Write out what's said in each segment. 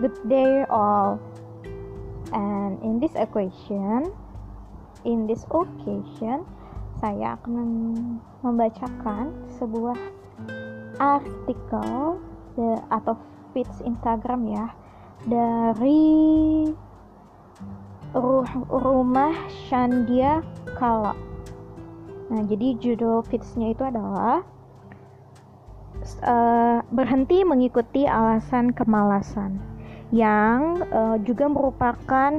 good day all. And in this equation, in this occasion, saya akan membacakan sebuah artikel atau feeds Instagram ya dari rumah Shandia Kala. Nah, jadi judul feedsnya itu adalah uh, berhenti mengikuti alasan kemalasan yang uh, juga merupakan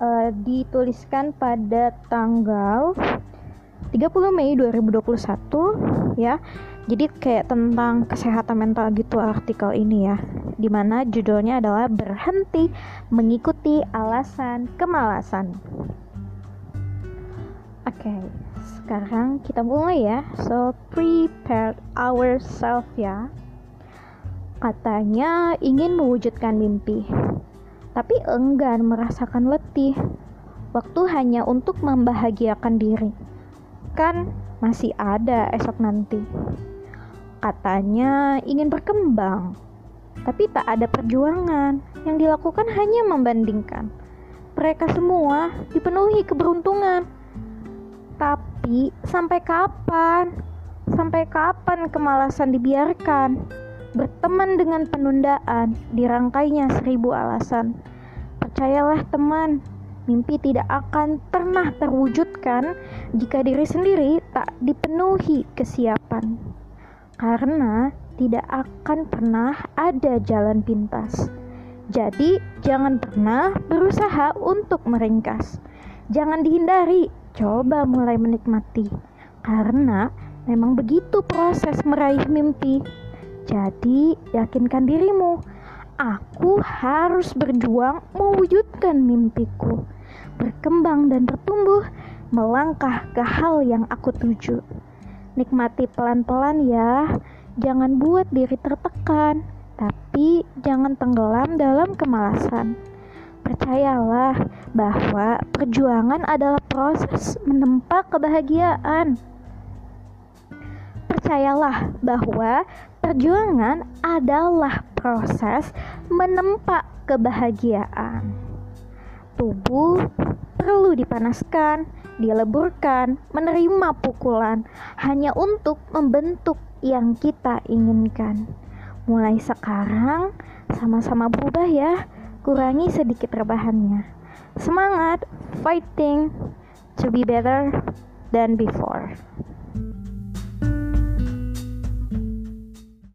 uh, dituliskan pada tanggal 30 Mei 2021 ya. Jadi kayak tentang kesehatan mental gitu artikel ini ya. Di mana judulnya adalah berhenti mengikuti alasan kemalasan. Oke. Okay sekarang kita mulai ya so prepare ourselves ya katanya ingin mewujudkan mimpi. Tapi enggan merasakan letih. Waktu hanya untuk membahagiakan diri. Kan masih ada esok nanti. Katanya ingin berkembang. Tapi tak ada perjuangan. Yang dilakukan hanya membandingkan. Mereka semua dipenuhi keberuntungan. Tapi sampai kapan? Sampai kapan kemalasan dibiarkan? Berteman dengan penundaan, dirangkainya seribu alasan. Percayalah teman, mimpi tidak akan pernah terwujudkan jika diri sendiri tak dipenuhi kesiapan. Karena tidak akan pernah ada jalan pintas. Jadi, jangan pernah berusaha untuk meringkas. Jangan dihindari coba mulai menikmati karena memang begitu proses meraih mimpi. Jadi, yakinkan dirimu, aku harus berjuang mewujudkan mimpiku, berkembang dan bertumbuh, melangkah ke hal yang aku tuju. Nikmati pelan-pelan ya, jangan buat diri tertekan, tapi jangan tenggelam dalam kemalasan. Percayalah bahwa perjuangan adalah proses menempa kebahagiaan. Percayalah bahwa perjuangan adalah proses menempa kebahagiaan. Tubuh perlu dipanaskan, dileburkan, menerima pukulan hanya untuk membentuk yang kita inginkan. Mulai sekarang, sama-sama berubah ya kurangi sedikit rebahannya. Semangat, fighting to be better than before.